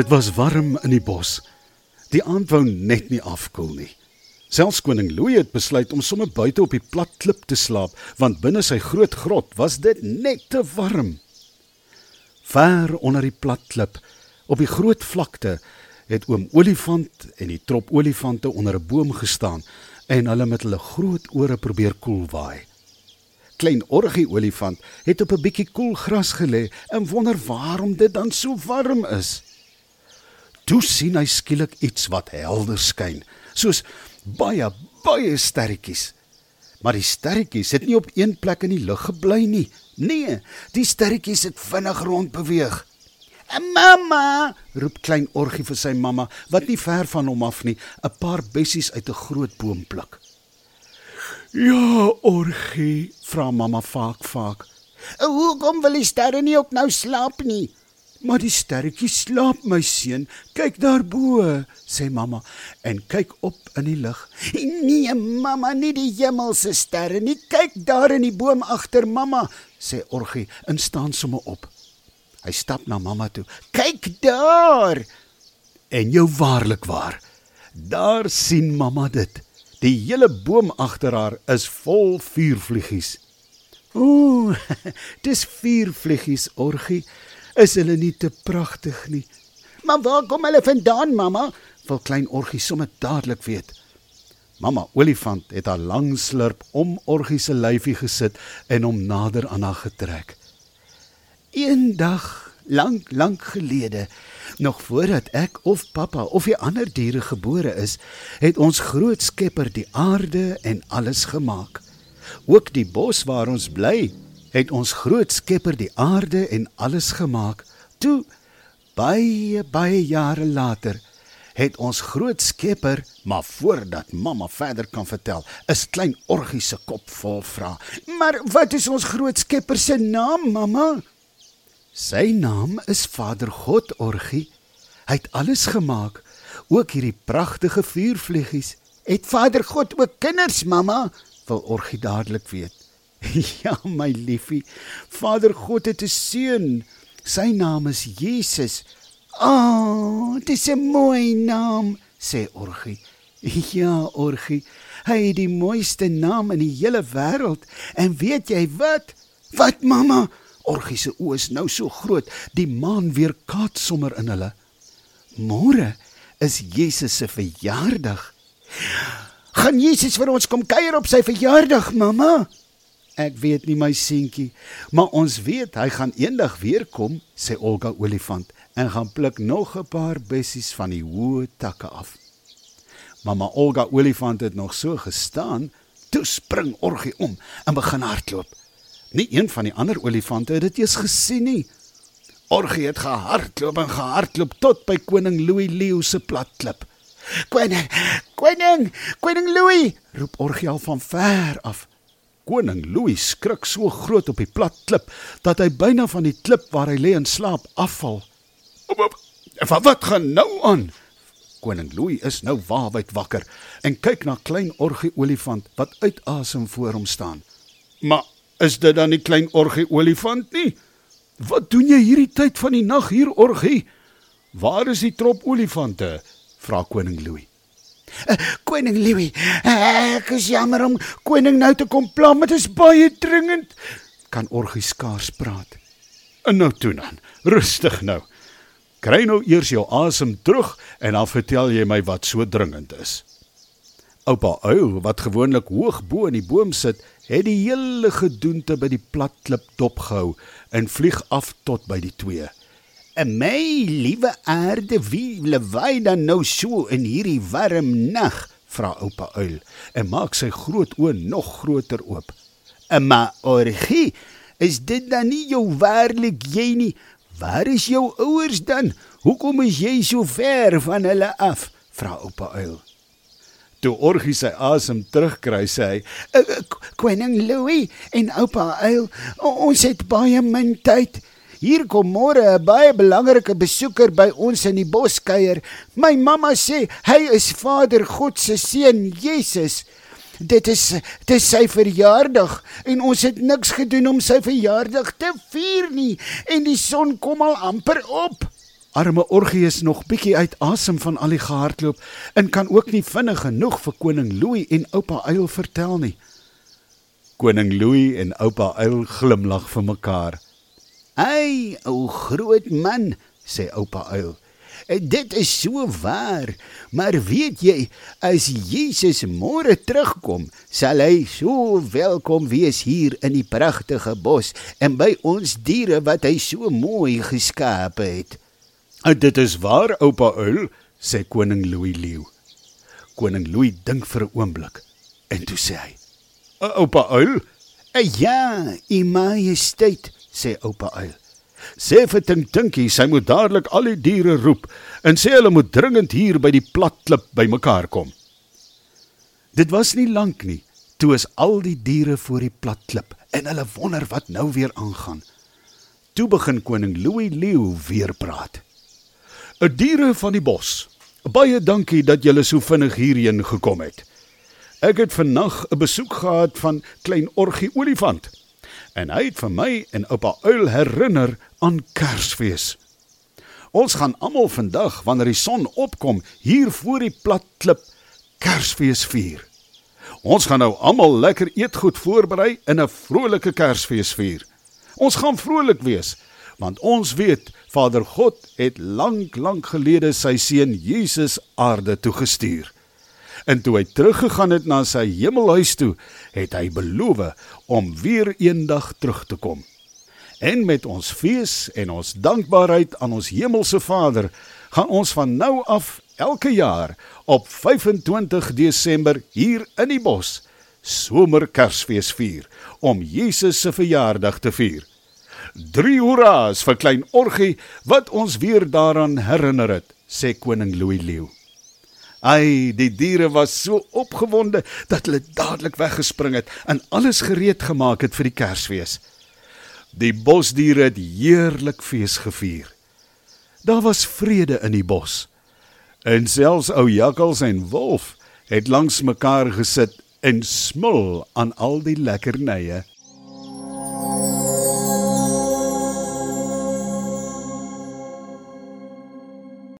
Dit was warm in die bos. Die aand wou net nie afkoel nie. Selfs koning Louis het besluit om sommer buite op die plat klip te slaap, want binne sy groot grot was dit net te warm. Ver onder die plat klip, op die groot vlakte, het oom Olifant en die trop olifante onder 'n boom gestaan en hulle met hulle groot ore probeer koel waai. Klein Orgie olifant het op 'n bietjie koel gras gelê en wonder waarom dit dan so warm is. Toe sien hy skielik iets wat helder skyn, soos baie baie sterretjies. Maar die sterretjies het nie op een plek in die lug gebly nie. Nee, die sterretjies het vinnig rond beweeg. "Mamma!" roep klein Orgie vir sy mamma wat nie ver van hom af nie, 'n paar bessies uit 'n groot boom pluk. "Ja, Orgie," vra mamma vaak vaak. "Hoekom wil die sterre nie ook nou slaap nie?" Maar die sterretjie slaap my seun. Kyk daarbo, sê mamma en kyk op in die lug. Nee, mamma, nie die hemelse sterre nie. Kyk daar in die boom agter mamma, sê Orgie en staan sommer op. Hy stap na mamma toe. Kyk daar. En jou waarlik waar. Daar sien mamma dit. Die hele boom agter haar is vol vuurvliegies. Ooh, dis vuurvliegies, Orgie. Is hulle nie te pragtig nie? Maar waar kom hulle vandaan, mamma? Wil klein Orgie sommer dadelik weet. Mamma Olifant het haar lang slurp om Orgie se lyfie gesit en hom nader aan haar getrek. Eendag, lank, lank gelede, nog voordat ek of pappa of die ander diere gebore is, het ons groot Skepper die aarde en alles gemaak. Ook die bos waar ons bly het ons groot Skepper die aarde en alles gemaak. Toe baie baie jare later het ons groot Skepper, maar voordat mamma verder kan vertel, is klein Orgie se kop vol vra. Maar wat is ons groot Skepper se naam, mamma? Sy naam is Vader God Orgie. Hy het alles gemaak, ook hierdie pragtige vuurvliegies. Het Vader God ook kinders, mamma? Wil Orgie dadelik weet. Ja, my liefie. Vader God het 'n seun. Sy naam is Jesus. "Ag, oh, dis 'n mooi naam," sê Orgie. "Ja, Orgie, hy het die mooiste naam in die hele wêreld. En weet jy wat? Wat, mamma?" Orgie se oë is nou so groot, die maan weer kaats sommer in hulle. "Môre is Jesus se verjaardag." "Gaan Jesus vir ons kom kuier op sy verjaardag, mamma?" Ek weet nie my seentjie, maar ons weet hy gaan eendag weer kom, sê Olga olifant en gaan pluk nog 'n paar bessies van die hoë takke af. Mamma Olga olifant het nog so gestaan, toe spring Orgie om en begin hardloop. Nie een van die ander olifante het dit eens gesien nie. Orgie het gehardloop en gehardloop tot by koning Louis Leo se plat klip. "Koning, koning, koning Louis!" roep Orgie al van ver af. Koning Louis skrik so groot op die plat klip dat hy byna van die klip waar hy lê in slaap afval. "Wat wat gaan nou aan?" Koning Louis is nou waawyd wakker en kyk na klein orgie olifant wat uitasem voor hom staan. "Maar is dit dan nie klein orgie olifant nie? Wat doen jy hierdie tyd van die nag hier orgie? Waar is die trop olifante?" vra koning Louis. Uh, koning Louis, ek is jammer om koning nou te kom pla, maar dit is baie dringend. Kan Orgie skaars praat. En nou toe dan, rustig nou. Kry nou eers jou asem terug en dan vertel jy my wat so dringend is. Oupa Uil, wat gewoonlik hoog bo in die boom sit, het die hele gedoente by die plat klip dopgehou en vlieg af tot by die twee. En my liewe aarde, wie lewy dan nou so in hierdie warm nag? vra oupa uil en maak sy groot oë nog groter oop. "Emma Orgie, is dit dan nie jou waarlik jy nie? Waar is jou ouers dan? Hoekom is jy so ver van hulle af?" vra oupa uil. Toe Orgie sy asem terugkry, sê hy: eh, eh, "Koning Louis en oupa uil, ons het baie min tyd." Hier kom môre 'n baie belangrike besoeker by ons in die boskuier. My mamma sê hy is Vader God se seun, Jesus. Dit is dis sy verjaardag en ons het niks gedoen om sy verjaardag te vier nie en die son kom al amper op. Arme Orgius nog bietjie uit asem van al die gehardloop en kan ook nie vinnig genoeg vir koning Louis en oupa Uil vertel nie. Koning Louis en oupa Uil glimlag vir mekaar. "Ai, o groot man," sê oupa Uil. "Dit is so waar, maar weet jy, as Jesus môre terugkom, sal hy so welkom wees hier in die pragtige bos en by ons diere wat hy so mooi geskaap het." En dit is waar, oupa Uil, sê koning Louis leeu. Koning Louis dink vir 'n oomblik en toe sê hy: "Oupa Uil, ja, u majesteit," sê oupa Uil. Sê vir Tink Tinkie sy moet dadelik al die diere roep en sê hulle moet dringend hier by die plat klip bymekaar kom. Dit was nie lank nie toe is al die diere voor die plat klip en hulle wonder wat nou weer aangaan. Toe begin koning Louis leeu weer praat. 'n Diere van die bos. Baie dankie dat julle so vinnig hierheen gekom het. Ek het vannag 'n besoek gehad van klein Orgie olifant. En hy het vir my en oupa Uil herinner aan Kersfees. Ons gaan almal vandag wanneer die son opkom hier voor die plat klip Kersfees vier. Ons gaan nou almal lekker eetgoed voorberei en 'n vrolike Kersfees vier. Ons gaan vrolik wees want ons weet Vader God het lank lank gelede sy seun Jesus aarde toe gestuur. En toe hy teruggegaan het na sy hemelhuis toe, het hy beloof om weer eendag terug te kom. En met ons fees en ons dankbaarheid aan ons hemelse Vader, gaan ons van nou af elke jaar op 25 Desember hier in die bos somer Kersfees vier om Jesus se verjaardag te vier. Drie hoera's vir klein Orgie wat ons weer daaraan herinner het, sê koning Louis Leeu. Ai, die diere was so opgewonde dat hulle dadelik weggespring het en alles gereed gemaak het vir die Kersfees. Die bosdiere het heerlik fees gevier. Daar was vrede in die bos. En selfs ou jakkals en wolf het langs mekaar gesit en smil aan al die lekkernye.